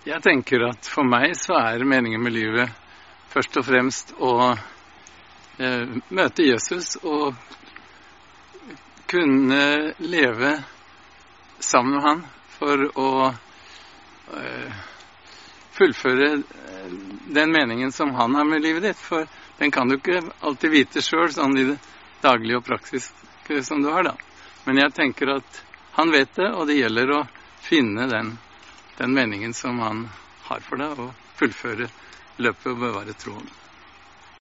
Jeg tenker at for meg så er meningen med livet først og fremst å eh, møte Jesus og kunne leve sammen med han for å eh, fullføre eh, den meningen som han har med livet ditt. For den kan du ikke alltid vite sjøl, sånn i det daglige og praktiske som du har, da. Men jeg tenker at han vet det, og det gjelder å finne den den meningen som han har for deg, og fullføre løpet og bevare troen.